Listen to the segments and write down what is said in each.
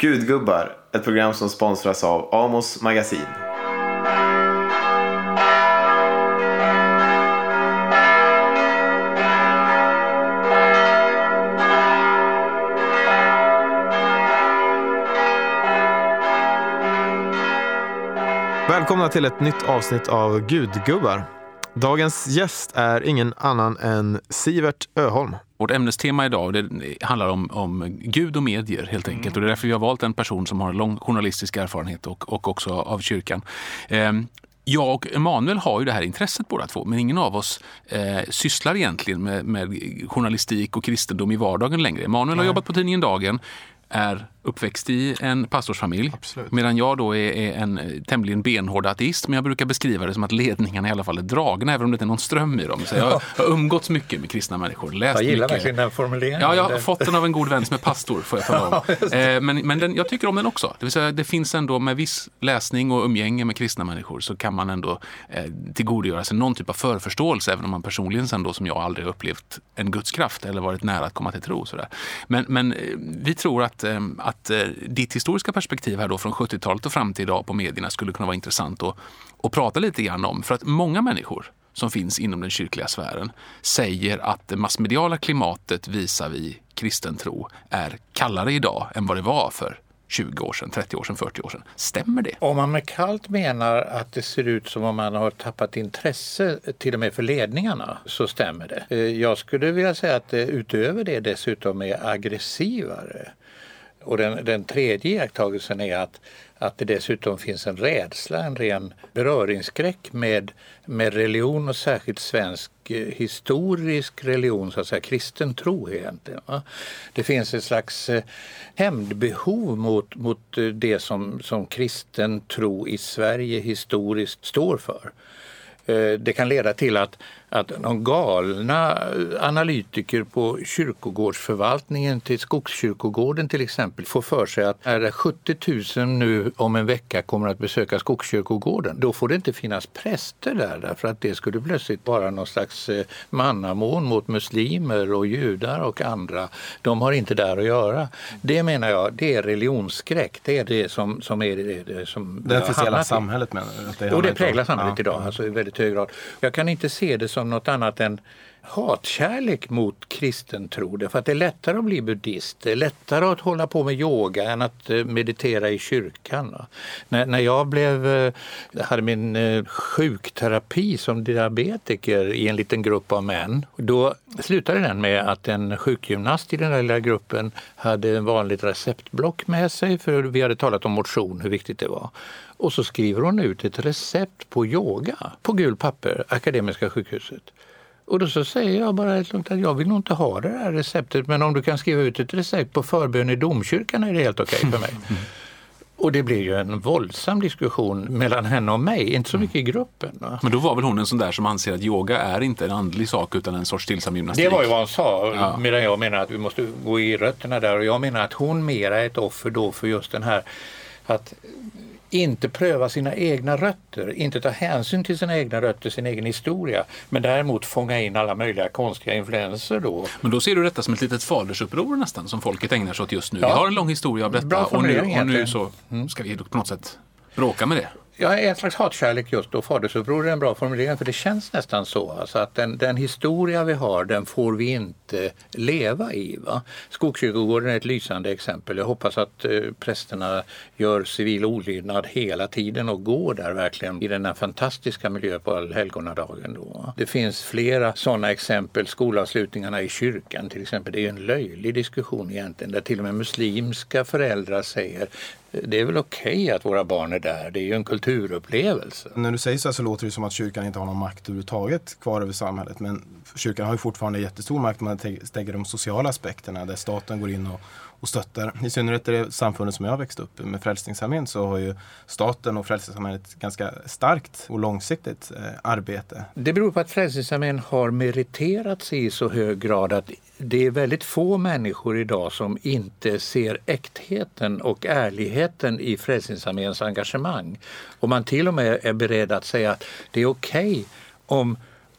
Gudgubbar, ett program som sponsras av Amos Magasin. Välkomna till ett nytt avsnitt av Gudgubbar. Dagens gäst är ingen annan än Sivert Öholm. Vårt ämnestema idag det handlar om, om Gud och medier helt enkelt. Mm. Och det är därför vi har valt en person som har lång journalistisk erfarenhet och, och också av kyrkan. Eh, jag och Emanuel har ju det här intresset båda två, men ingen av oss eh, sysslar egentligen med, med, journalistik och kristendom i vardagen längre. Emanuel har jobbat på tidningen Dagen, är uppväxt i en pastorsfamilj. Absolut. Medan jag då är, är, en eh, tämligen benhård ateist. Men jag brukar beskriva det som att ledningarna i alla fall är dragna, även om det inte är någon ström i dem. Så jag har umgåtts mycket med kristna människor. Läst jag gillar mycket. verkligen den formuleringen. Ja, jag har fått den av en god vän som är pastor, får jag tala om. Eh, men men den, jag tycker om den också. Det vill säga, det finns ändå med viss läsning och umgänge med kristna människor så kan man ändå eh, tillgodogöra sig någon typ av förförståelse, även om man personligen sen då, som jag aldrig upplevt en gudskraft eller varit nära att komma till tro. Sådär. Men, men eh, vi tror att, att att eh, ditt historiska perspektiv här då från 70-talet och fram till idag på medierna skulle kunna vara intressant att, att prata lite grann om. För att många människor som finns inom den kyrkliga sfären säger att det massmediala klimatet visar vi kristen tro är kallare idag än vad det var för 20 år sedan, 30 år sedan, 40 år sedan. Stämmer det? Om man med kallt menar att det ser ut som om man har tappat intresse eh, till och med för ledningarna så stämmer det. Eh, jag skulle vilja säga att det utöver det dessutom är aggressivare. Och den, den tredje iakttagelsen är att, att det dessutom finns en rädsla, en ren beröringsskräck med, med religion och särskilt svensk eh, historisk religion, så att säga kristen tro egentligen. Va? Det finns ett slags eh, hämndbehov mot, mot eh, det som, som kristen tro i Sverige historiskt står för. Det kan leda till att, att de galna analytiker på kyrkogårdsförvaltningen till Skogskyrkogården till exempel får för sig att är det 70 000 nu om en vecka kommer att besöka Skogskyrkogården, då får det inte finnas präster där därför att det skulle plötsligt vara någon slags eh, mannamån mot muslimer och judar och andra. De har inte där att göra. Det menar jag, det är religionsskräck. Det är det som, som är det, det som... Det hela samhället menar du? Och det präglar samhället ja. idag. Alltså väldigt väldigt hög grad. Jag kan inte se det som något annat än hatkärlek mot kristen tro. Därför att det är lättare att bli buddhist, det är lättare att hålla på med yoga än att eh, meditera i kyrkan. När, när jag blev, eh, hade min eh, sjukterapi som diabetiker i en liten grupp av män, då slutade den med att en sjukgymnast i den där lilla gruppen hade en vanligt receptblock med sig, för vi hade talat om motion, hur viktigt det var. Och så skriver hon ut ett recept på yoga på gul papper, Akademiska sjukhuset. Och då så säger jag bara helt lugnt att jag vill nog inte ha det här receptet men om du kan skriva ut ett recept på förbön i domkyrkan är det helt okej okay för mig. Och det blir ju en våldsam diskussion mellan henne och mig, inte så mycket i gruppen. Va? Men då var väl hon en sån där som anser att yoga är inte en andlig sak utan en sorts stillsam gymnastik? Det var ju vad hon sa, ja. medan jag menar att vi måste gå i rötterna där och jag menar att hon mera är ett offer då för just den här att inte pröva sina egna rötter, inte ta hänsyn till sina egna rötter, sin egen historia, men däremot fånga in alla möjliga konstiga influenser då. Men då ser du detta som ett litet fadersuppror nästan, som folket ägnar sig åt just nu. Ja. Vi har en lång historia av detta och nu, och nu så ska vi på något sätt bråka med det. Ja, en slags hatkärlek just då. Fadersuppror är en bra formulering för det känns nästan så. Alltså att den, den historia vi har den får vi inte leva i. Va? Skogskyrkogården är ett lysande exempel. Jag hoppas att eh, prästerna gör civil olydnad hela tiden och går där verkligen i den här fantastiska miljön på allhelgonadagen. Då. Det finns flera sådana exempel. Skolavslutningarna i kyrkan till exempel. Det är en löjlig diskussion egentligen där till och med muslimska föräldrar säger det är väl okej okay att våra barn är där. Det är ju en kulturupplevelse. När du säger så här så låter det som att kyrkan inte har någon makt överhuvudtaget kvar över samhället. Men kyrkan har ju fortfarande jättestor makt om man tänker de sociala aspekterna där staten går in och, och stöttar. I synnerhet i det samfundet som jag växte upp med Frälsningsarmén så har ju staten och Frälsningsarmén ett ganska starkt och långsiktigt eh, arbete. Det beror på att Frälsningsarmén har meriterat sig i så hög grad att det är väldigt få människor idag som inte ser äktheten och ärligheten i Frälsningsarméns engagemang. Och man till och med är beredd att säga att det är okej okay om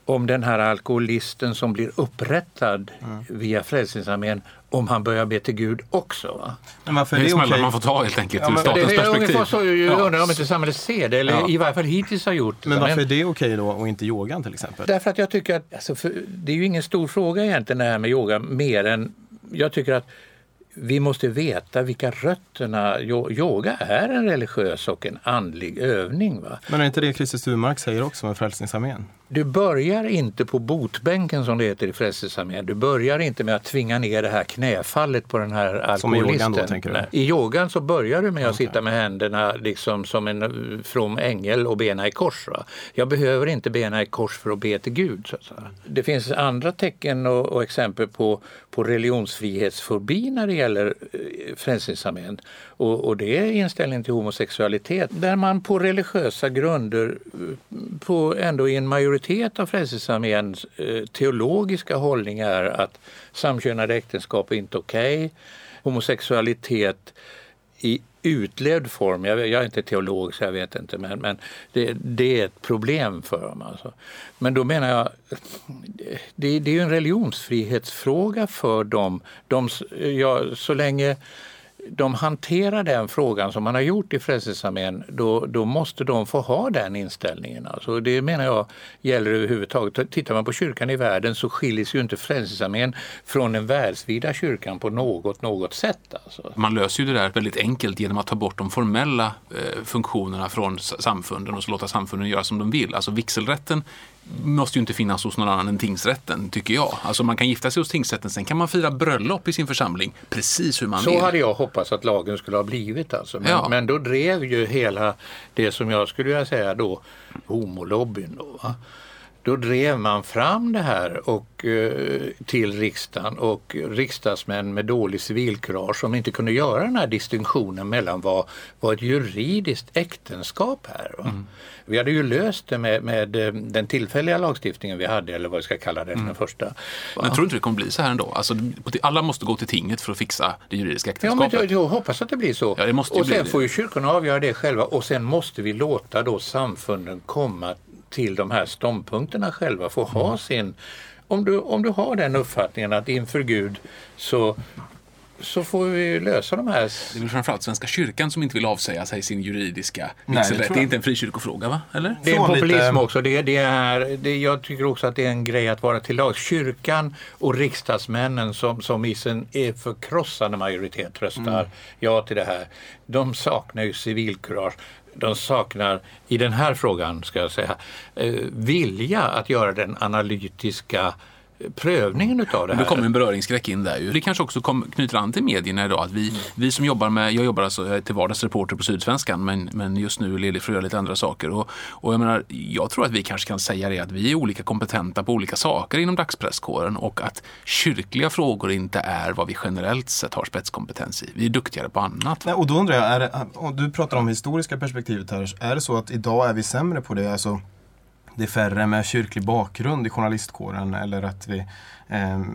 om den här alkoholisten som blir upprättad mm. via Frälsningsarmén om han börjar be till Gud också. Va? Men varför Det är är det smällar okej? man får ta helt enkelt Ja, ur statens det är perspektiv. ungefär så jag Ja. undrar om inte samhället ser det, eller Ja. i varje fall hittills har gjort det. Men varför är det okej då och inte yogan till exempel? Därför att jag tycker att, alltså för, det är ju ingen stor fråga egentligen det här med yoga, mer än, jag tycker att vi måste veta vilka rötterna, yo- yoga är en religiös och en andlig övning. Va? Men är inte det Christer Sturmark säger också med Frälsningsarmén? Du börjar inte på botbänken som det heter i Frälsningsarmén. Du börjar inte med att tvinga ner det här knäfallet på den här Som i yogan alkoholisten. då. I yogan så börjar du med att sitta med händerna liksom som en eh, from ängel och bena i kors. Va? Jag behöver inte bena i kors för att be till Gud. Så. Det finns andra tecken och, och exempel på, på religionsfrihetsfobi när det gäller eh, Frälsningsarmén. Och, och det är inställningen till homosexualitet där man på religiösa grunder eh, på ändå i en majoritet av Frälsningsarméns eh, teologiska hållning är att samkönade äktenskap är inte okej. Homosexualitet i utlevd form, jag, jag är inte teolog så jag vet inte, men, men det, det är ett problem för dem. Alltså. Men då menar jag, det, det är ju en religionsfrihetsfråga för dem. De, ja, så länge de hanterar den frågan som man har gjort i Frälsningsarmén, då, då måste de få ha den inställningen. Alltså det menar jag gäller överhuvudtaget. Tittar man på kyrkan i världen så skiljer sig ju inte Frälsningsarmén från den världsvida kyrkan på något, något sätt. Alltså. Man löser ju det där väldigt enkelt genom att ta bort de formella eh, funktionerna från samfunden och så låta samfunden göra som de vill. Alltså vigselrätten måste ju inte finnas hos någon annan än tingsrätten, tycker jag. Alltså man kan gifta sig hos tingsrätten, sen kan man fira bröllop i sin församling precis hur man Så vill. hade jag hoppats att lagen skulle ha blivit. Alltså. Men, Ja. men då drev ju hela det som jag skulle vilja säga då, homolobbyn. Då, va? Då drev man fram det här och, eh, till riksdagen och riksdagsmän med dålig civilkurage som inte kunde göra den här distinktionen mellan vad, vad ett juridiskt äktenskap är. Va? Vi hade ju löst det med, med eh, den tillfälliga lagstiftningen vi hade, eller vad vi ska kalla den, den första. Men jag tror inte det kommer bli så här ändå. Alltså, alla måste gå till tinget för att fixa det juridiska Ja, men äktenskapet. jag, jag hoppas att det blir så. Ja, det måste och bli sen det. får ju kyrkorna avgöra det själva och sen måste vi låta då samfunden komma till de här ståndpunkterna själva, få ha Mm. sin... Om du, om du har den uppfattningen att inför Gud så, så får vi lösa de här... Det är väl framförallt Svenska kyrkan som inte vill avsäga sig sin juridiska det vigselrätt. tror Det är inte en frikyrkofråga, va? Eller? Det är en lite- populism också. Det, det är, det, jag tycker också att det är en grej att vara till lag. Kyrkan och riksdagsmännen som, som i sin är förkrossande majoritet röstar Mm. ja till det här. De saknar ju civilkurage. De saknar, i den här frågan ska jag säga, eh, vilja att göra den analytiska eh, prövningen utav det Det här. kommer en beröringsskräck in där ju. Det kanske också kom, knyter an till medierna idag. Att vi, vi som jobbar med, jag jobbar alltså, jag är till vardags reporter på Sydsvenskan men, men just nu är ledig för att göra lite andra saker. Och, och jag, menar, jag tror att vi kanske kan säga det att vi är olika kompetenta på olika saker inom dagspresskåren och att kyrkliga frågor inte är vad vi generellt sett har spetskompetens i. Vi är duktigare på annat. Nej, och då undrar jag, är det, om du pratar om historiska perspektivet här, är det så att idag är vi sämre på det? Alltså, det är färre med kyrklig bakgrund i journalistkåren eller att vi,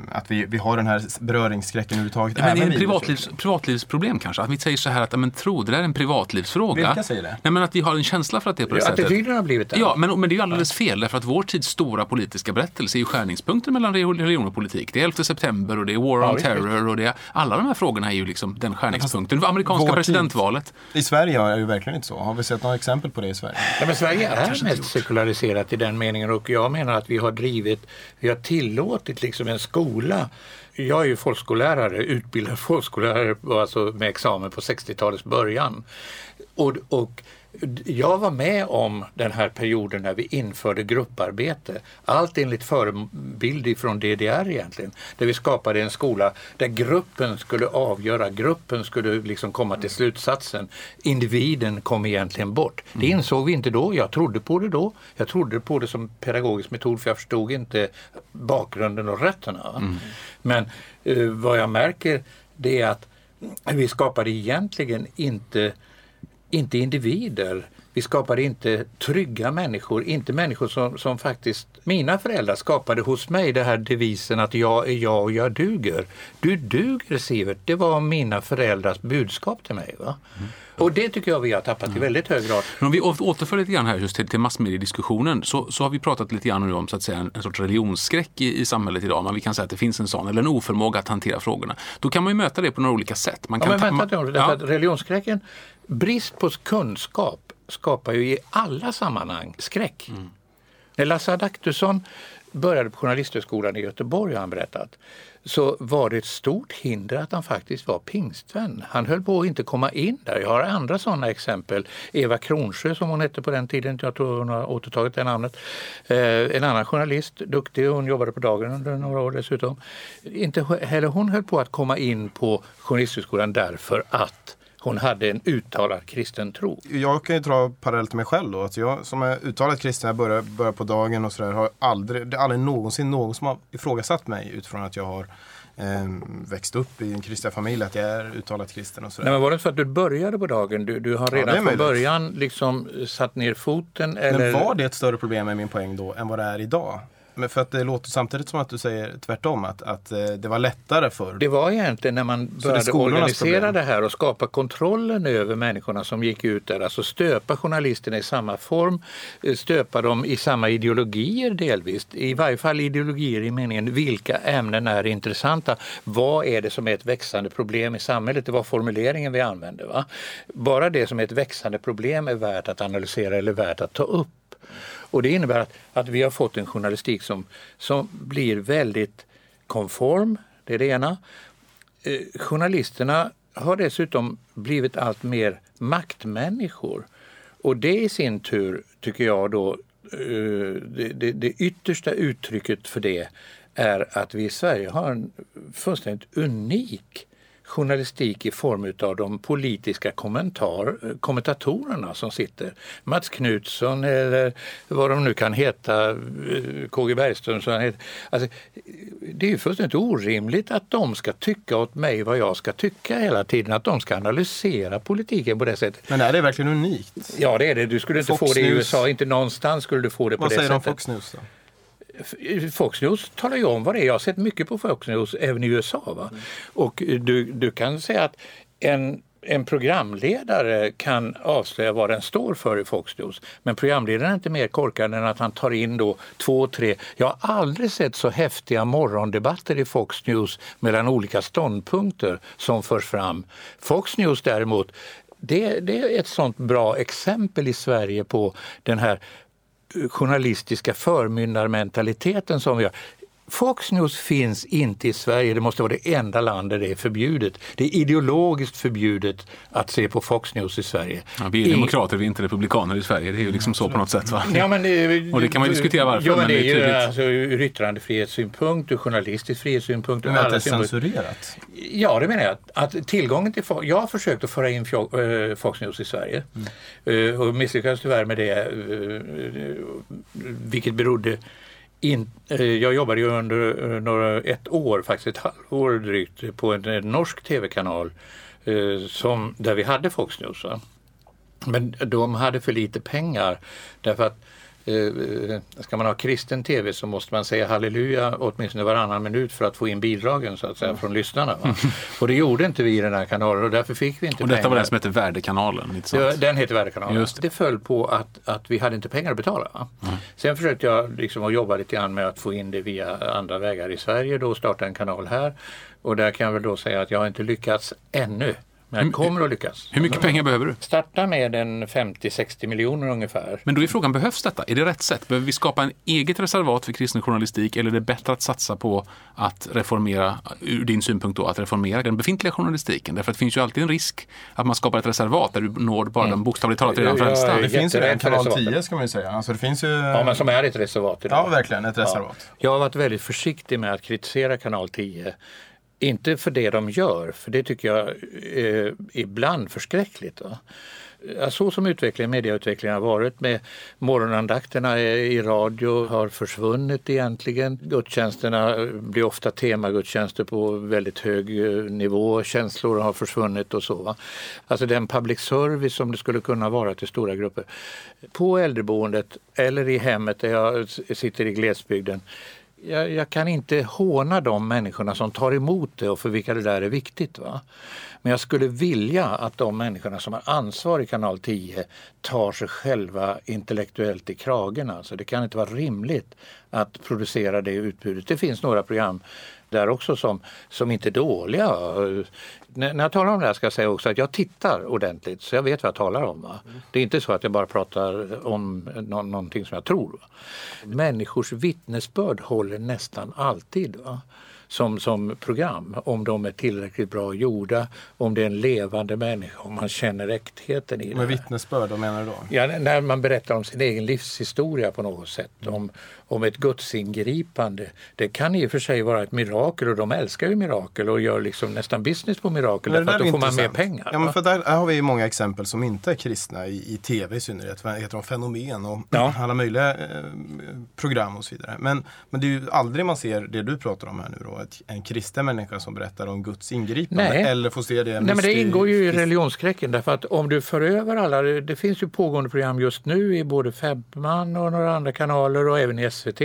att vi, vi har den här beröringsskräcken överhuvudtaget? Men är även det privatlivs, privatlivsproblem kanske? Att vi säger så här att men, tro, det där är en privatlivsfråga. Vilka säger det? Nej, men att vi har en känsla för att det är på det Ja, sättet. Attityden har blivit det. Ja, men, men det är ju alldeles fel därför att vår tids stora politiska berättelse är ju skärningspunkten mellan religion och politik. Det är 11 september och det är War Ja, on visst, Terror och det är, alla de här frågorna är ju liksom den skärningspunkten. Det amerikanska vår tid- presidentvalet. I Sverige är det ju verkligen inte så. Har vi sett några exempel på det i Sverige? Ja, men Sverige är mest sekulariserat i den meningen och jag menar att vi har drivit, vi har tillåtit liksom en skola. Jag är ju folkskollärare, utbildad folkskollärare alltså med examen på 60-talets början. Och, och jag var med om den här perioden när vi införde grupparbete. Allt enligt förebild från DDR egentligen. Där vi skapade en skola där gruppen skulle avgöra, gruppen skulle liksom komma till slutsatsen. Individen kom egentligen bort. Det insåg vi inte då, jag trodde på det då. Jag trodde på det som pedagogisk metod för jag förstod inte bakgrunden och rötterna. va. Men eh, vad jag märker det är att vi skapade egentligen inte inte individer. Vi skapade inte trygga människor, inte människor som, som faktiskt mina föräldrar skapade hos mig det här devisen att jag är jag och jag duger. Du duger Sivert, det var mina föräldrars budskap till mig. Va? Mm. Och det tycker jag vi har tappat mm. i väldigt hög grad. Men om vi återför lite grann här just till, till massmediediskussionen så, så har vi pratat lite grann om så att säga, en, en sorts religionsskräck i, i samhället idag. Men vi kan säga att det finns en sån, eller en oförmåga att hantera frågorna. Då kan man ju möta det på några olika sätt. Man kan ja, men vänta nu, ja. religionsskräcken, brist på kunskap skapar ju i alla sammanhang skräck. Mm. När Lasse Adaktusson började på Journalisthögskolan i Göteborg har han berättat så var det ett stort hinder att han faktiskt var pingstvän. Han höll på att inte komma in där. Jag har andra sådana exempel. Eva Kronsjö som hon hette på den tiden, jag tror hon har återtagit det namnet. Eh, en annan journalist, duktig, hon jobbade på dagen under några år dessutom. Inte heller hon höll på att komma in på Journalisthögskolan därför att hon hade en uttalad kristen tro. Jag kan ju dra parallell till mig själv då. Att jag som är uttalat kristen, jag börjar, börjar på dagen och sådär, har aldrig, det är aldrig någonsin någon som har ifrågasatt mig utifrån att jag har eh, växt upp i en kristen familj, att jag är uttalat kristen och sådär. Nej, men var det så att du började på dagen? Du, du har redan ja, från början liksom satt ner foten? Eller? Men var det ett större problem med min poäng då än vad det är idag? Men för att det låter samtidigt som att du säger tvärtom, att, att eh, det var lättare förr. Det var egentligen när man började det organisera problem. det här och skapa kontrollen över människorna som gick ut där, alltså stöpa journalisterna i samma form, eh, stöpa dem i samma ideologier delvis, i varje fall ideologier i meningen vilka ämnen är intressanta, vad är det som är ett växande problem i samhället, det var formuleringen vi använde. Va? Bara det som är ett växande problem är värt att analysera eller värt att ta upp. Och det innebär att, att vi har fått en journalistik som, som blir väldigt konform, det är det ena. Eh, journalisterna har dessutom blivit allt mer maktmänniskor. Och det i sin tur tycker jag då, eh, det, det, det yttersta uttrycket för det är att vi i Sverige har en fullständigt unik journalistik i form av de politiska kommentar, kommentatorerna som sitter. Mats Knutsson eller vad de nu kan heta, eh, KG Bergström. Så han heter. Alltså, det är ju fullständigt orimligt att de ska tycka åt mig vad jag ska tycka hela tiden. Att de ska analysera politiken på det sättet. Men är det verkligen unikt? Ja det är det. Du skulle inte Fox få det i USA. Inte någonstans skulle du få det på vad det säger sättet. de Fox News då? Fox News talar ju om vad det är. Jag har sett mycket på Fox News även i USA. Va? Mm. Och du, du kan säga att en en programledare kan avslöja vad den står för i Fox News. Men programledaren är inte mer korkad än att han tar in då två, tre... Jag har aldrig sett så häftiga morgondebatter i Fox News mellan olika ståndpunkter som förs fram. Fox News däremot, det, det är ett sånt bra exempel i Sverige på den här journalistiska förmyndarmentaliteten som vi har. Fox News finns inte i Sverige, det måste vara det enda land där det är förbjudet. Det är ideologiskt förbjudet att se på Fox News i Sverige. Ja, vi är I... demokrater, vi är inte republikaner i Sverige. Det är ju liksom så på något sätt. Va? Ja, men det, och det kan man diskutera varför. Ja, men det är, ju alltså, ur yttrandefrihetssynpunkt, ur journalistisk frihetssynpunkt. Men att det är censurerat? Ja, det menar jag. Att tillgången till Jag har försökt att föra in eh, Fox News i Sverige mm. och misslyckades tyvärr med det, eh, vilket berodde in, eh, jag jobbade ju under eh, några, ett år, faktiskt ett halvår drygt, på en, en norsk tv-kanal eh, som, där vi hade Fox News. Va? Men de hade för lite pengar därför att eh, ska man ha kristen tv så måste man säga halleluja åtminstone varannan minut för att få in bidragen så att säga från lyssnarna. Va? Och det gjorde inte vi i den här kanalen och därför fick vi inte och pengar. detta var den som hette Värdekanalen? Ja, den heter Värdekanalen. Just det. det föll på att, att vi hade inte pengar att betala. Mm. Sen försökte jag liksom att jobba lite grann med att få in det via andra vägar i Sverige då starta en kanal här. Och där kan jag väl då säga att jag har inte lyckats ännu men kommer att lyckas. Hur mycket pengar behöver du? Starta med en 50-60 miljoner ungefär. Men då är frågan, behövs detta? Är det rätt sätt? Behöver vi skapa en eget reservat för kristen journalistik eller är det bättre att satsa på att reformera, ur din synpunkt då, att reformera den befintliga journalistiken? Därför att det finns ju alltid en risk att man skapar ett reservat där du når bara mm. de bokstavligt talat redan frälsta. Det finns ju en kanal 10 ska man ju säga. Alltså det finns ju... Ja, men som är ett reservat idag. Ja, verkligen. Ett reservat. Ja. Jag har varit väldigt försiktig med att kritisera kanal 10 inte för det de gör, för det tycker jag är ibland förskräckligt. Va? så som utvecklingen, mediautvecklingen har varit med morgonandakterna i radio har försvunnit egentligen. Gudstjänsterna eh, blir ofta temagudstjänster på väldigt hög eh, nivå. Känslor har försvunnit och så. Va? Alltså den public service som det skulle kunna vara till stora grupper. På äldreboendet eller i hemmet där jag sitter i glesbygden jag, jag, kan inte håna de människorna som tar emot det och för vilka det där är viktigt. Va? Men jag skulle vilja att de människorna som har ansvar i kanal 10 tar sig själva intellektuellt i kragen. Alltså det kan inte vara rimligt att producera det utbudet. Det finns några program där också som, som inte är dåliga. När, när jag talar om det här ska jag säga också att jag tittar ordentligt så jag vet vad jag talar om. Va? Det är inte så att jag bara pratar om no någonting som jag tror. Va? Människors vittnesbörd håller nästan alltid. Va? Som, som program. Om de är tillräckligt bra gjorda, om det är en levande människa, om man känner äktheten i det. Med vittnesbörd, vad menar du då? Ja, när man berättar om sin egen livshistoria på något sätt. Om, om ett gudsingripande. Det kan i och för sig vara ett mirakel och de älskar ju mirakel och gör liksom nästan business på mirakel därför att då får man mer pengar. Ja, men för där har vi många exempel som inte är kristna i, i tv i synnerhet. Heter de fenomen och ja. alla möjliga eh, program och så vidare. Men, men det är ju aldrig man ser det du pratar om här nu då. Ett, en kristen människa som berättar om Guds ingripande. Nej. Eller får se det Nej, men det ingår ju i religionsskräcken därför att om du för över alla, det finns ju pågående program just nu i både Femman och några andra kanaler och även i SVT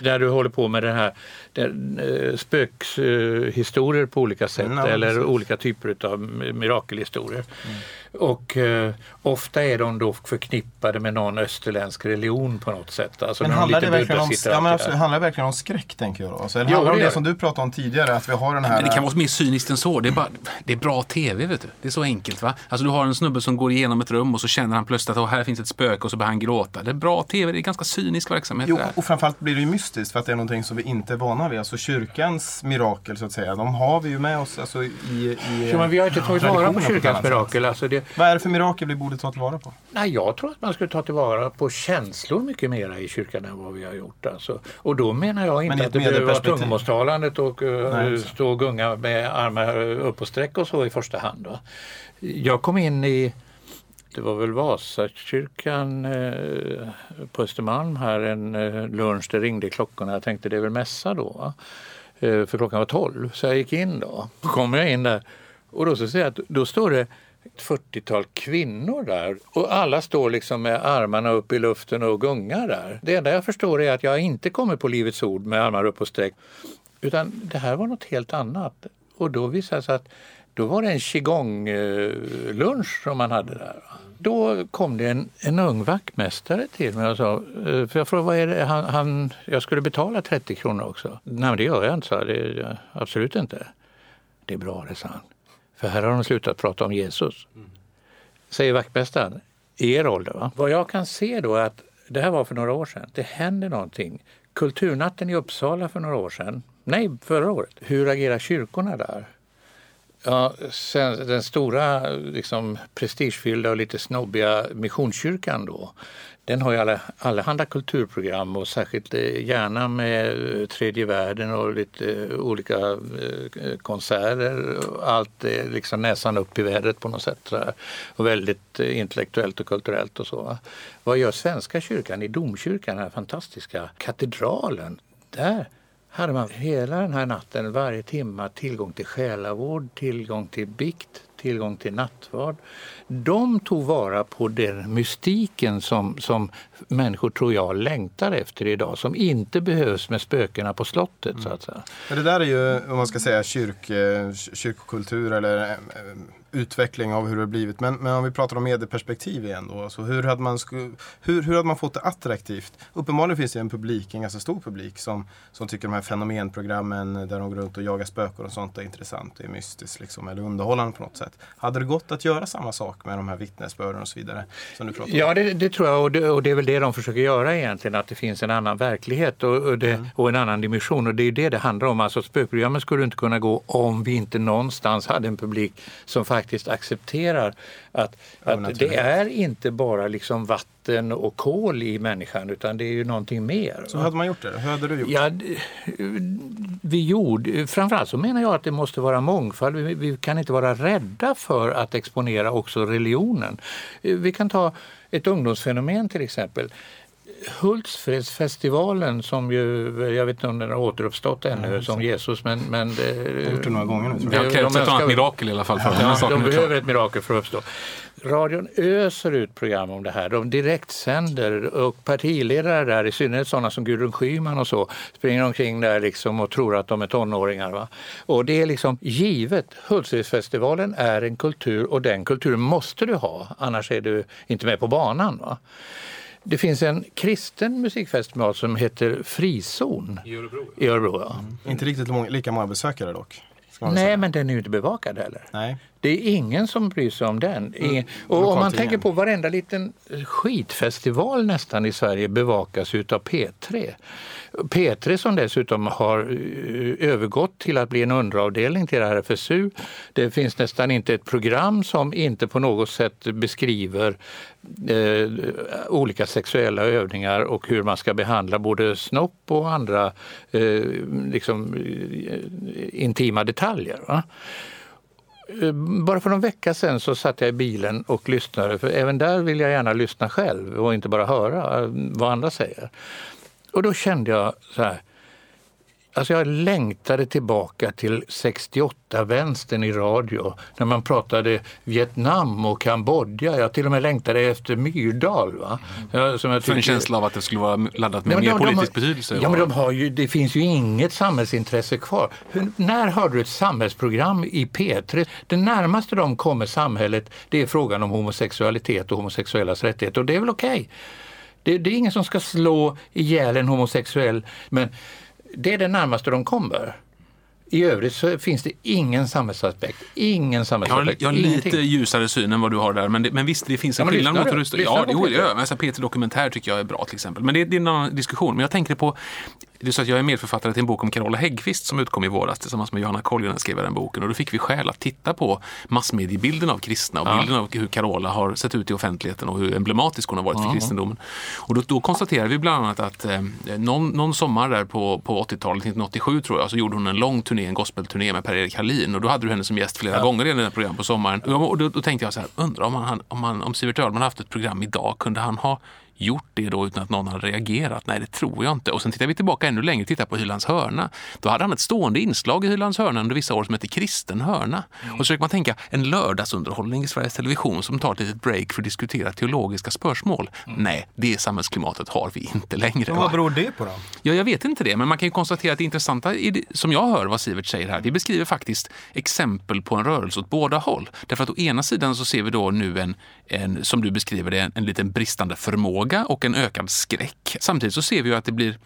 där du håller på med det här eh, spökhistorier på olika sätt mm, eller precis. olika typer av mirakelhistorier. Mm. Och eh, ofta är de då förknippade med någon österländsk religion på något sätt. Alltså men handlar det, verkligen om, ja, men absolut, handlar det verkligen om skräck tänker jag då? Alltså, eller jo, handlar det om det som du pratade om tidigare? Att vi har den här... Men det kan vara mer cyniskt än så. Det är, bara, det är bra tv vet du. Det är så enkelt va. Alltså du har en snubbe som går igenom ett rum och så känner han plötsligt att här finns ett spöke och så börjar han gråta. Det är bra tv, det är ganska cynisk verksamhet. Jo, och framförallt blir det ju mystiskt för att det är någonting som vi inte är vana vid. Alltså kyrkans mirakel så att säga, de har vi ju med oss alltså, i, i så, men Vi har inte tagit vara på kyrkans mirakel. Alltså det... Vad är det för mirakel vi borde ta tillvara på? Nej, jag tror att man skulle ta tillvara på känslor mycket mera i kyrkan än vad vi har gjort. Alltså. Och då menar jag inte att det behöver vara tungomålstalandet och uh, stå och gunga med armar upp och sträck och så i första hand. Då. Jag kom in i det var väl Vasakyrkan eh, på Östermalm här en eh, lunch. Det ringde klockorna. Jag tänkte det är väl mässa då. Eh, för klockan var 12 så jag gick in då. Så kommer jag in där och då så ser jag att då står det 40-tal kvinnor där och alla står liksom med armarna upp i luften och gungar där. Det enda jag förstår är att jag inte kommer på Livets Ord med armar upp och sträck utan det här var något helt annat. Och då visade det sig att då var det en qigong-lunch som man hade där. Då kom det en, en ung vaktmästare till mig och sa, eh, för jag frågade vad är det, han, han, jag skulle betala 30 kronor också. Nej men det gör jag inte, sa det, absolut inte. Det är bra det, sa han. För här har de slutat prata om Jesus. Mm. Säger vaktmästaren, i er ålder. Va? Vad jag kan se då är att det här var för några år sedan. Det händer någonting. Kulturnatten i Uppsala för några år sedan, nej förra året. Hur agerar kyrkorna där? Ja, sen, den stora liksom, prestigefyllda och lite snobbiga Missionskyrkan då, den har ju alla, allehanda kulturprogram och särskilt eh, gärna med eh, tredje världen och lite eh, olika konserter. Allt är liksom näsan upp i vädret på något sätt. Och väldigt intellektuellt och kulturellt och så. Vad gör Svenska kyrkan i domkyrkan, den här fantastiska katedralen? Där hade man hela den här natten, varje timme, tillgång till själavård, tillgång till bikt, tillgång till nattvard. De tog vara på den mystiken som, som människor, tror jag, längtar efter idag. Som inte behövs med spökena på slottet. Mm. Så att säga. Mm. Men det där är ju, om man ska säga, kyrk, eh, kyrkokultur eller eh, utveckling av hur det har blivit. Men, men om vi pratar om medieperspektiv igen då. Alltså hur, hade man sku, hur, hur hade man fått det attraktivt? Uppenbarligen finns det en publik, en ganska stor publik som, som tycker de här fenomenprogrammen där de går runt och jagar spöken och sånt är intressant. Det är mystiskt liksom, eller underhållande på något sätt samhället. Hade det gått att göra samma sak med de här vittnesbörden och så vidare? Som du pratar om? Ja, det, det tror jag och det, och det är väl det de försöker göra egentligen, att det finns en annan verklighet och, och, det, och en annan dimension och det är det det handlar om. Alltså spökprogrammet skulle inte kunna gå om vi inte någonstans hade en publik som faktiskt accepterar att, att det är inte bara liksom vatten och kol i människan utan det är ju någonting mer. Så hur hade man gjort det? Hur hade du gjort? Ja, vi gjorde, framförallt så menar jag att det måste vara mångfald. Vi, vi kan inte vara rädda för att exponera också religionen. Vi kan ta ett ungdomsfenomen till exempel. Hultsfredsfestivalen som ju, jag vet inte om den har återuppstått ännu mm, som Jesus men... men det, har gjort det några gånger nu. Det har krävts ett mirakel i alla fall. För ja, de behöver ett mirakel för att uppstå. Radion öser ut program om det här. De direktsänder och partiledare där, i synnerhet sådana som Gudrun Schyman och så, springer omkring där liksom och tror att de är tonåringar. Va? Och det är liksom givet. Hultsfredsfestivalen är en kultur och den kulturen måste du ha, annars är du inte med på banan. Va? Det finns en kristen musikfestival som heter Frizon i Örebro. I Örebro ja. mm. Inte riktigt lika många besökare dock. Nej, säga. men den är ju inte bevakad heller. Nej. Det är ingen som bryr sig om den. Mm. Och om man tänker på varenda liten skitfestival nästan i Sverige bevakas utav P3. P3 som dessutom har eh, övergått till att bli en underavdelning till RFSU. Det finns nästan inte ett program som inte på något sätt beskriver eh, olika sexuella övningar och hur man ska behandla både snopp och andra eh, liksom, eh, intima detaljer. Va? Eh, bara för någon vecka sedan så satt jag i bilen och lyssnade, för även där vill jag gärna lyssna själv och inte bara höra eh, vad andra säger. Och då kände jag så här, Alltså jag längtade tillbaka till 68-vänstern i radio när man pratade Vietnam och Kambodja. Jag till och med längtade efter Myrdal. Va? Ja, som jag För en känsla av att det skulle vara laddat med ja, mer de, politisk de, betydelse? Ja, men de har ju, det finns ju inget samhällsintresse kvar. Hur, när hörde du ett samhällsprogram i P3? Det närmaste de kommer samhället det är frågan om homosexualitet och homosexuellas rättigheter och det är väl okej. Okay. Det, det, är ingen som ska slå ihjäl en homosexuell men det är det närmaste de kommer. I övrigt så finns det ingen samhällsaspekt. Ingen samhällsaspekt. Jag har, jag har lite ljusare syn än vad du har där, men, det, men visst, det finns en ja, skillnad mot att rösta. Ja, det, ja, alltså, Peter Dokumentär tycker jag är bra till exempel. Men det, det är en annan diskussion. Men jag tänker på det är så att jag är medförfattare till en bok om Carola Häggkvist som utkom i våras tillsammans med Johanna Koljonen skrev den boken och då fick vi skäl att titta på massmediebilden av kristna och ja. bilden av hur Carola har sett ut i offentligheten och hur emblematisk hon har varit för mm. kristendomen. Och då, då konstaterade vi bland annat att eh, någon, någon sommar där på, på 80-talet, 1987 tror jag, så gjorde hon en lång turné, en gospelturné med Per-Erik Hallin och då hade du henne som gäst flera ja. gånger i det program på sommaren. Och då, då, tänkte jag så här, undrar om, han, om, han, om Sivert Öhrman haft ett program idag, kunde han ha gjort det då utan att någon hade reagerat? Nej, det tror jag inte. Och sen tittar vi tillbaka ännu längre och tittar på Hylands hörna. Då hade han ett stående inslag i Hylands hörna under vissa år som hette Kristen hörna. Mm. Och så försöker man tänka en lördagsunderhållning i Sveriges Television som tar ett litet break för att diskutera teologiska spörsmål. Mm. Nej, det samhällsklimatet har vi inte längre. Vad beror det på då? Ja, jag vet inte det, men man kan ju konstatera att det intressanta, som jag hör vad Sivert säger här, det beskriver faktiskt exempel på en rörelse åt båda håll. Därför att å ena sidan så ser vi då nu en, en som du beskriver det, en, en liten bristande förmåga och en ökad skräck. Samtidigt så ser vi ju att det blir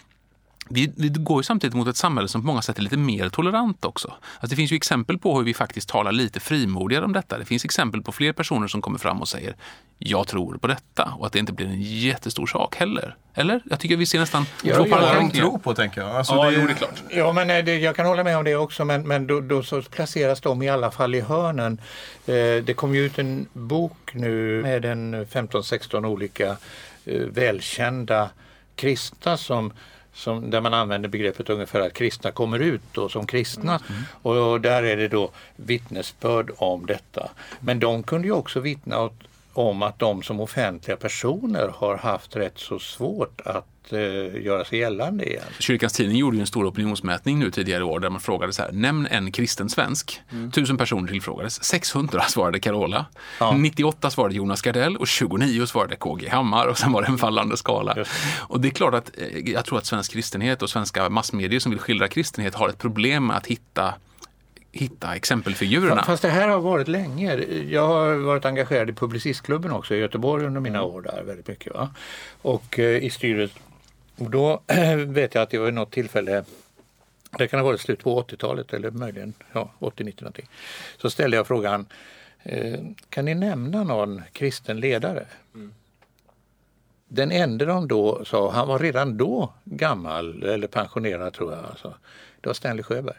vi, vi, går ju samtidigt mot ett samhälle som på många sätt är lite mer tolerant också. Alltså det finns ju exempel på hur vi faktiskt talar lite frimodigare om detta. Det finns exempel på fler personer som kommer fram och säger jag tror på detta och att det inte blir en jättestor sak heller. Eller? Jag tycker vi ser nästan ja, två ja, de tror på tänker jag. Alltså, ja, det, jo, det är klart. Ja, men eh, det, jag kan hålla med om det också men, men då, då så placeras de i alla fall i hörnen. Eh, det kom ju ut en bok nu med en 15-16 olika eh, välkända kristna som som, där man använder begreppet ungefär att kristna kommer ut då som kristna. Mm. Och, och, där är det då vittnesbörd om detta. Men de kunde ju också vittna åt, om att de som offentliga personer har haft rätt så svårt att eh, göra sig gällande igen. Kyrkans Tidning gjorde en stor opinionsmätning nu tidigare år där man frågade så här, nämn en kristen svensk. Mm. Tusen personer tillfrågades, 600 svarade Carola, ja. 98 svarade Jonas Gardell och 29 svarade KG Hammar och sen var det en fallande skala. Just. Och det är klart att eh, jag tror att svensk kristenhet och svenska massmedier som vill skildra kristenhet har ett problem med att hitta hitta exempelfigurerna. Fast det här har varit länge. Jag har varit engagerad i Publicistklubben också i Göteborg under mina mm. år där väldigt mycket. Va? Och eh, i styrelsen och då vet jag att det var något tillfälle det kan ha varit slut på 80-talet eller möjligen ja, 80-90 någonting. Så ställde jag frågan Eh, kan ni nämna någon kristen ledare? Den enda de då sa, han var redan då gammal eller pensionerad tror jag, alltså, det var Stanley Sjöberg.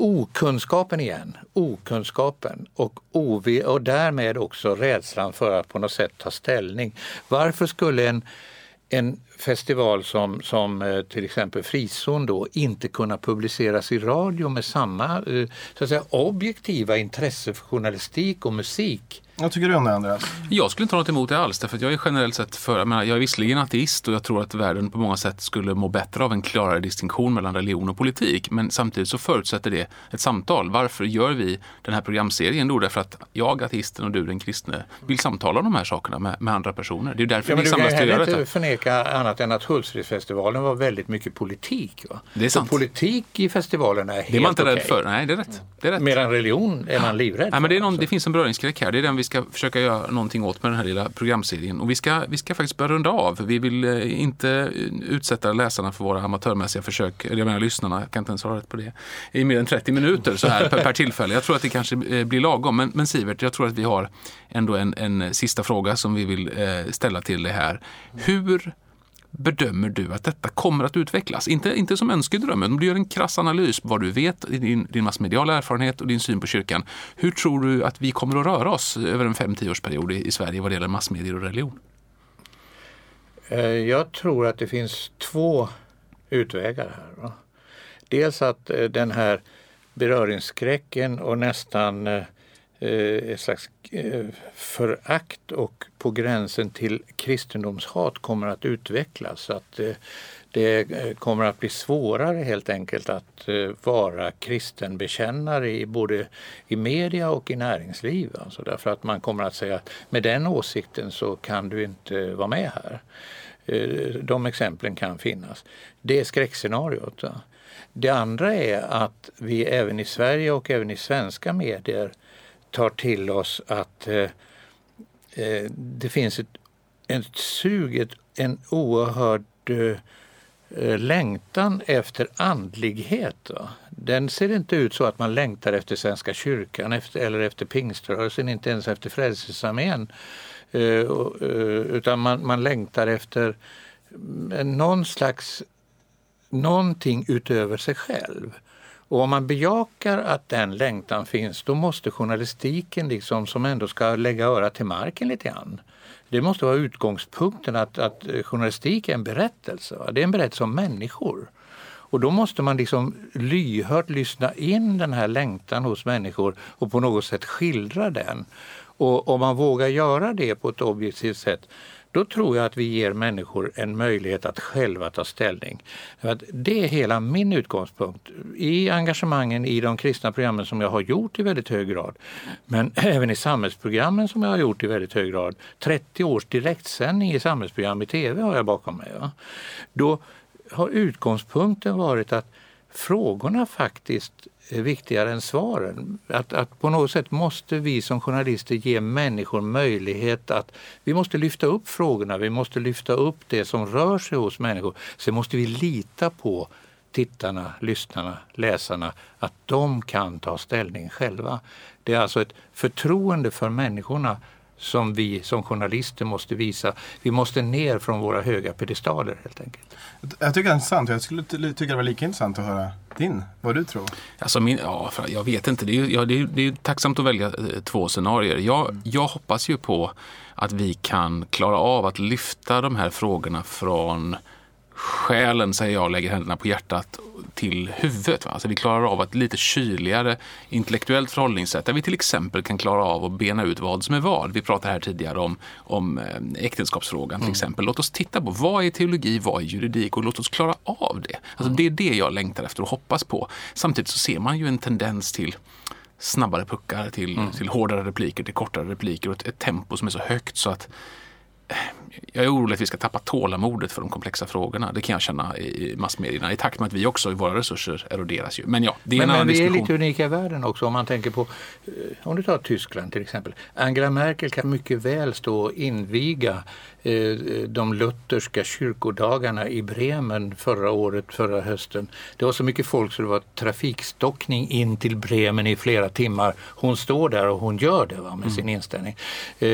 Okunskapen igen, okunskapen och, OV, och därmed också rädslan för att på något sätt ta ställning. Varför skulle en, en festival som, som eh, till exempel Frizon då inte kunna publiceras i radio med samma eh, så att säga, objektiva intresse för journalistik och musik vad tycker du om det Andreas? Jag skulle inte ha något emot det alls, därför att jag är generellt sett för, jag, menar, jag är visserligen ateist och jag tror att världen på många sätt skulle må bättre av en klarare distinktion mellan religion och politik. Men samtidigt så förutsätter det ett samtal. Varför gör vi den här programserien? Jo, därför att jag, ateisten och du, den kristne, vill samtala om de här sakerna med, med andra personer. Det är därför Ja, vi du kan samlas till att göra heller inte detta. förneka annat än att Hultsfredsfestivalen var väldigt mycket politik. Va? Det är sant. politik i festivalen är helt Det är man inte rädd okej. för. Nej, det är rätt. Det är rätt. Medan religion är man livrädd Nej, men det, någon, det finns en beröringsskräck här. Det är den vi ska försöka göra någonting åt med den här lilla programserien. Och vi ska, vi ska faktiskt börja runda av. Vi vill eh, inte eh, utsätta läsarna för våra amatörmässiga försök, eller jag menar lyssnarna, jag kan inte ens ha rätt på det, i mer än 30 minuter så här per, per tillfälle. Jag tror att det kanske eh, blir lagom. Men, men Sivert, jag tror att vi har ändå en, en sista fråga som vi vill ställa till dig här. Hur bedömer du att detta kommer att utvecklas? Inte, inte som önskedrömmen, om du gör en krass analys på vad du vet, din, din massmediala erfarenhet och din syn på kyrkan. Hur tror du att vi kommer att röra oss över en 5-10 årsperiod i, i Sverige vad det gäller massmedier och religion? Eh, jag tror att det finns två utvägar här. Dels att eh, den här beröringsskräcken och nästan eh, Eh, ett slags eh, förakt och på gränsen till kristendomshat kommer att utvecklas. Så att eh, det kommer att bli svårare helt enkelt att vara kristenbekännare i både i media och i näringsliv. Alltså därför att man kommer att säga att med den åsikten så kan du inte vara med här. De exemplen kan finnas. Det är skräckscenariot. Det andra är att vi även i Sverige och även i svenska medier tar till oss att eh, eh det finns ett, ett sug, ett, en oerhörd eh, längtan efter andlighet. Va? Den ser inte ut så att man längtar efter Svenska kyrkan efter, eller efter pingströrelsen, inte ens efter Frälsningsarmén. Eh, eh utan man, man längtar efter mm, någon slags någonting utöver sig själv. Och om man bejakar att den längtan finns, då måste journalistiken liksom, som ändå ska lägga örat till marken lite grann. Det måste vara utgångspunkten att, att journalistik är en berättelse. Va? Det är en berättelse om människor. Och då måste man liksom lyhört lyssna in den här längtan hos människor och på något sätt skildra den. Och om man vågar göra det på ett objektivt sätt då tror jag att vi ger människor en möjlighet att själva ta ställning. Det är hela min utgångspunkt i engagemangen i de kristna programmen som jag har gjort i väldigt hög grad. Men även i samhällsprogrammen som jag har gjort i väldigt hög grad. 30 års direktsändning i samhällsprogram i tv har jag bakom mig. Va? Då har utgångspunkten varit att frågorna faktiskt Eh, viktigare än svaren. Att, att på något sätt måste vi som journalister ge människor möjlighet att... Vi måste lyfta upp frågorna, vi måste lyfta upp det som rör sig hos människor. Sen måste vi lita på tittarna, lyssnarna, läsarna, att de kan ta ställning själva. Det är alltså ett förtroende för människorna som vi som journalister måste visa. Vi måste ner från våra höga pedestaler helt enkelt. Jag tycker det är intressant. Jag skulle ty- tycka det var lika intressant att höra din, vad du tror. Alltså min, ja, jag vet inte. Det är, ju- ja, det, är, det är tacksamt att välja eh, två scenarier. Jag, jag hoppas ju på att vi kan klara av att lyfta de här frågorna från själen, säger jag, lägger händerna på hjärtat till huvudet. Va? Alltså vi klarar av ett lite kyligare intellektuellt förhållningssätt där vi till exempel kan klara av att bena ut vad som är vad. Vi pratade här tidigare om, om eh, äktenskapsfrågan till exempel. Låt oss titta på vad är teologi, vad är juridik och låt oss klara av det. Alltså det är det jag längtar efter och hoppas på. Samtidigt så ser man ju en tendens till snabbare puckar, till, till hårdare repliker, till kortare repliker och ett, ett tempo som är så högt så att jag är orolig att vi ska tappa tålamodet för de komplexa frågorna. Det kan jag känna i massmedierna i takt med att vi också, våra resurser eroderas ju. Men ja, det är men, en annan men vi diskussion. är lite unika i världen också om man tänker på, eh, om du tar Tyskland till exempel. Angela Merkel kan mycket väl stå och inviga eh, de lutherska kyrkodagarna i Bremen förra året, förra hösten. Det var så mycket folk så det var trafikstockning in till Bremen i flera timmar. Hon står där och hon gör det va, med Mm. sin inställning. Eh,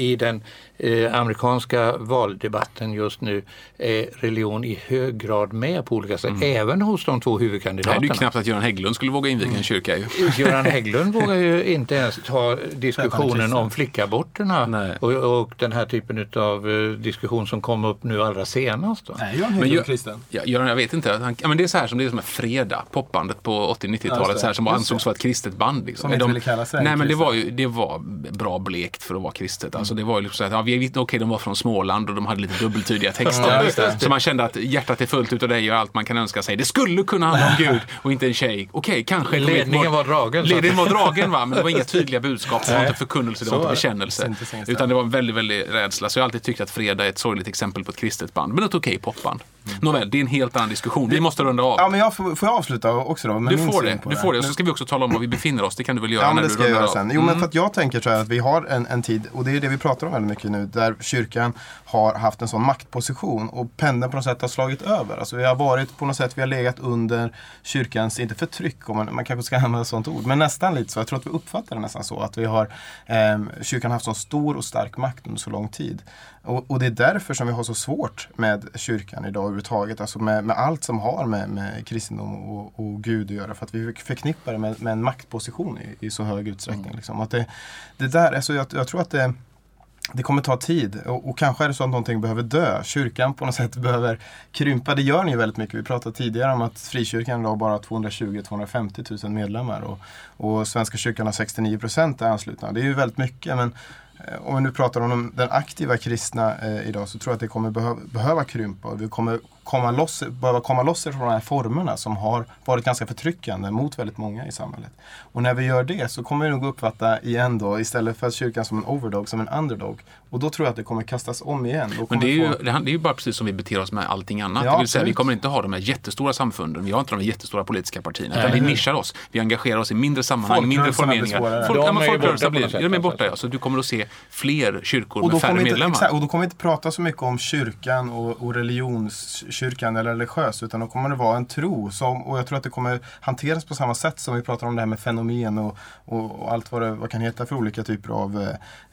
I den eh, amerikanska valdebatten just nu är religion i hög grad med på olika sätt, även hos de två Mm. Nej, huvudkandidaterna. det är ju knappt att Göran Hägglund skulle våga inviga en kyrka. Ju. Göran Hägglund vågar ju inte ens ta diskussionen om flickaborterna och, och den här typen av eh, diskussion som kom upp nu allra senast. Då. Nej, jag är Men kristen. Ja, Göran, jag vet inte. Han, ja, men det är så här som det är som är Fredag, popbandet på Ja, 80-90-talet, just så här, det. som Just ansågs vara ett kristet band. Liksom. Som inte ville kalla sig Nej, men det var, ju, det var bra blekt för att vara kristet. Alltså, det var ju liksom så att, ja, vi, okej, de var från Småland och de hade lite dubbeltydiga texter. så man kände att hjärtat är fullt utav dig och allt man kan önska sig. Det skulle kunna handla om Gud och inte en tjej. Okej, kanske. Ledningen var dragen, Ledningen var dragen, va? men det var inga tydliga budskap. Det var inte förkunnelse, det var inte bekännelse. Utan det var en väldigt, väldigt rädsla. Så jag har alltid tyckt att Fredag är ett sorgligt exempel på ett kristet band. Men ett okej popband. Nåväl, det är en helt annan diskussion. Vi måste runda av. Ja, men jag får, får jag avsluta också då? Du får det. Du får det. Och så ska vi också tala om var vi befinner oss. Det kan du väl göra Ja, när det du ska jag rundar göra av. sen. Jo, men för att jag tänker så här att vi har en, en tid, och det är det vi pratar om väldigt mycket nu, där kyrkan har haft en sån maktposition och pendeln på något sätt har slagit över. Alltså vi har varit på något sätt, vi har legat under kyrkans, inte förtryck, om man, man kanske ska använda ett sånt ord, men nästan lite så. Jag tror att vi uppfattar det nästan så, att vi har, eh, kyrkan har haft så stor och stark makt under så lång tid. Och, och det är därför som vi har så svårt med kyrkan idag överhuvudtaget, alltså med, med allt som har med, med kristendom och, och Gud att göra, för att vi förknippar det med, med en maktposition i, i så hög utsträckning. Liksom. Att det, det där, alltså jag, jag tror att det det kommer ta tid och, och kanske är det så att någonting behöver dö. Kyrkan på något sätt behöver krympa. Det gör ni ju väldigt mycket. Vi pratade tidigare om att frikyrkan idag bara har 220-250 000 medlemmar och, och Svenska kyrkan har 69 procent är anslutna. Det är ju väldigt mycket men Eh, om vi nu pratar om den aktiva kristna eh, idag så tror jag att det kommer behöva, behöva krympa. Och vi kommer komma loss, behöva komma loss från de här formerna som har varit ganska förtryckande mot väldigt många i samhället. Och när vi gör det så kommer vi nog uppfatta igen då, istället för kyrkan som en overdog, som en underdog. Och då tror jag att det kommer kastas om igen. Då Men det är, ju, få- det är ju bara precis som vi beter oss med allting annat. Ja, det vill säga, vi kommer inte ha de här jättestora samfunden, vi har inte de här jättestora politiska partierna. Utan vi nischar oss. Vi engagerar oss i mindre sammanhang, mindre formeringar. Folk, De ja, är borta blir, de är borta, ja. Så du kommer att se fler kyrkor med färre vi inte, medlemmar. exakt, och då kommer vi inte prata så mycket om kyrkan och, och religionskyrkan eller religiös utan då kommer det vara en tro. Som, och jag tror att det kommer hanteras på samma sätt som vi pratar om det här med fenomen och, och, och allt vad det vad kan heta för olika typer av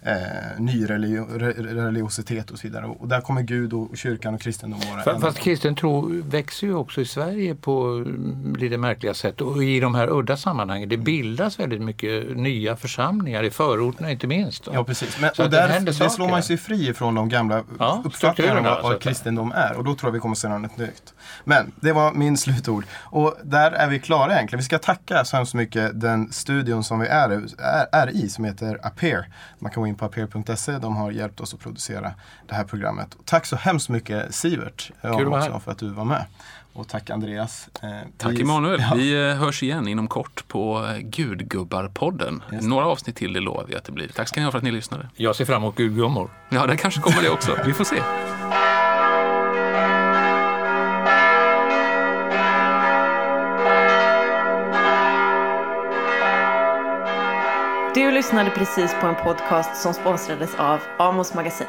eh, eh, nyreligiositet och så vidare. Och där kommer Gud och kyrkan och kristendom vara Fast av- kristen tro växer ju också i Sverige på mm, lite märkliga sätt och i de här udda sammanhangen. Det bildas väldigt mycket nya församlingar i förorterna inte minst. Ja precis, men, och där, saker. slår man sig fri från de gamla Ja, uppfattningarna så vad kristendom är. Och då tror jag vi kommer se något nytt. Men det var min slutord. Och där är vi klara egentligen. Vi ska tacka så hemskt mycket den studion som vi är, är, är i som heter Appear. Man kan gå in på appear.se. De har hjälpt oss att producera det här programmet. Tack så hemskt mycket Sivert Kul att vara också här. för att du var med. Och tack Andreas. Eh, Tack Emanuel. Ja. Vi eh, hörs igen inom kort på eh, Gudgubbar-podden. Några avsnitt till, det lovar vi att det blir. Tack ska ni ha för att ni lyssnade. Jag ser fram emot gudgummor. Ja, det kanske kommer det också. Vi får se. Du lyssnade precis på en podcast som sponsrades av Amos Magasin.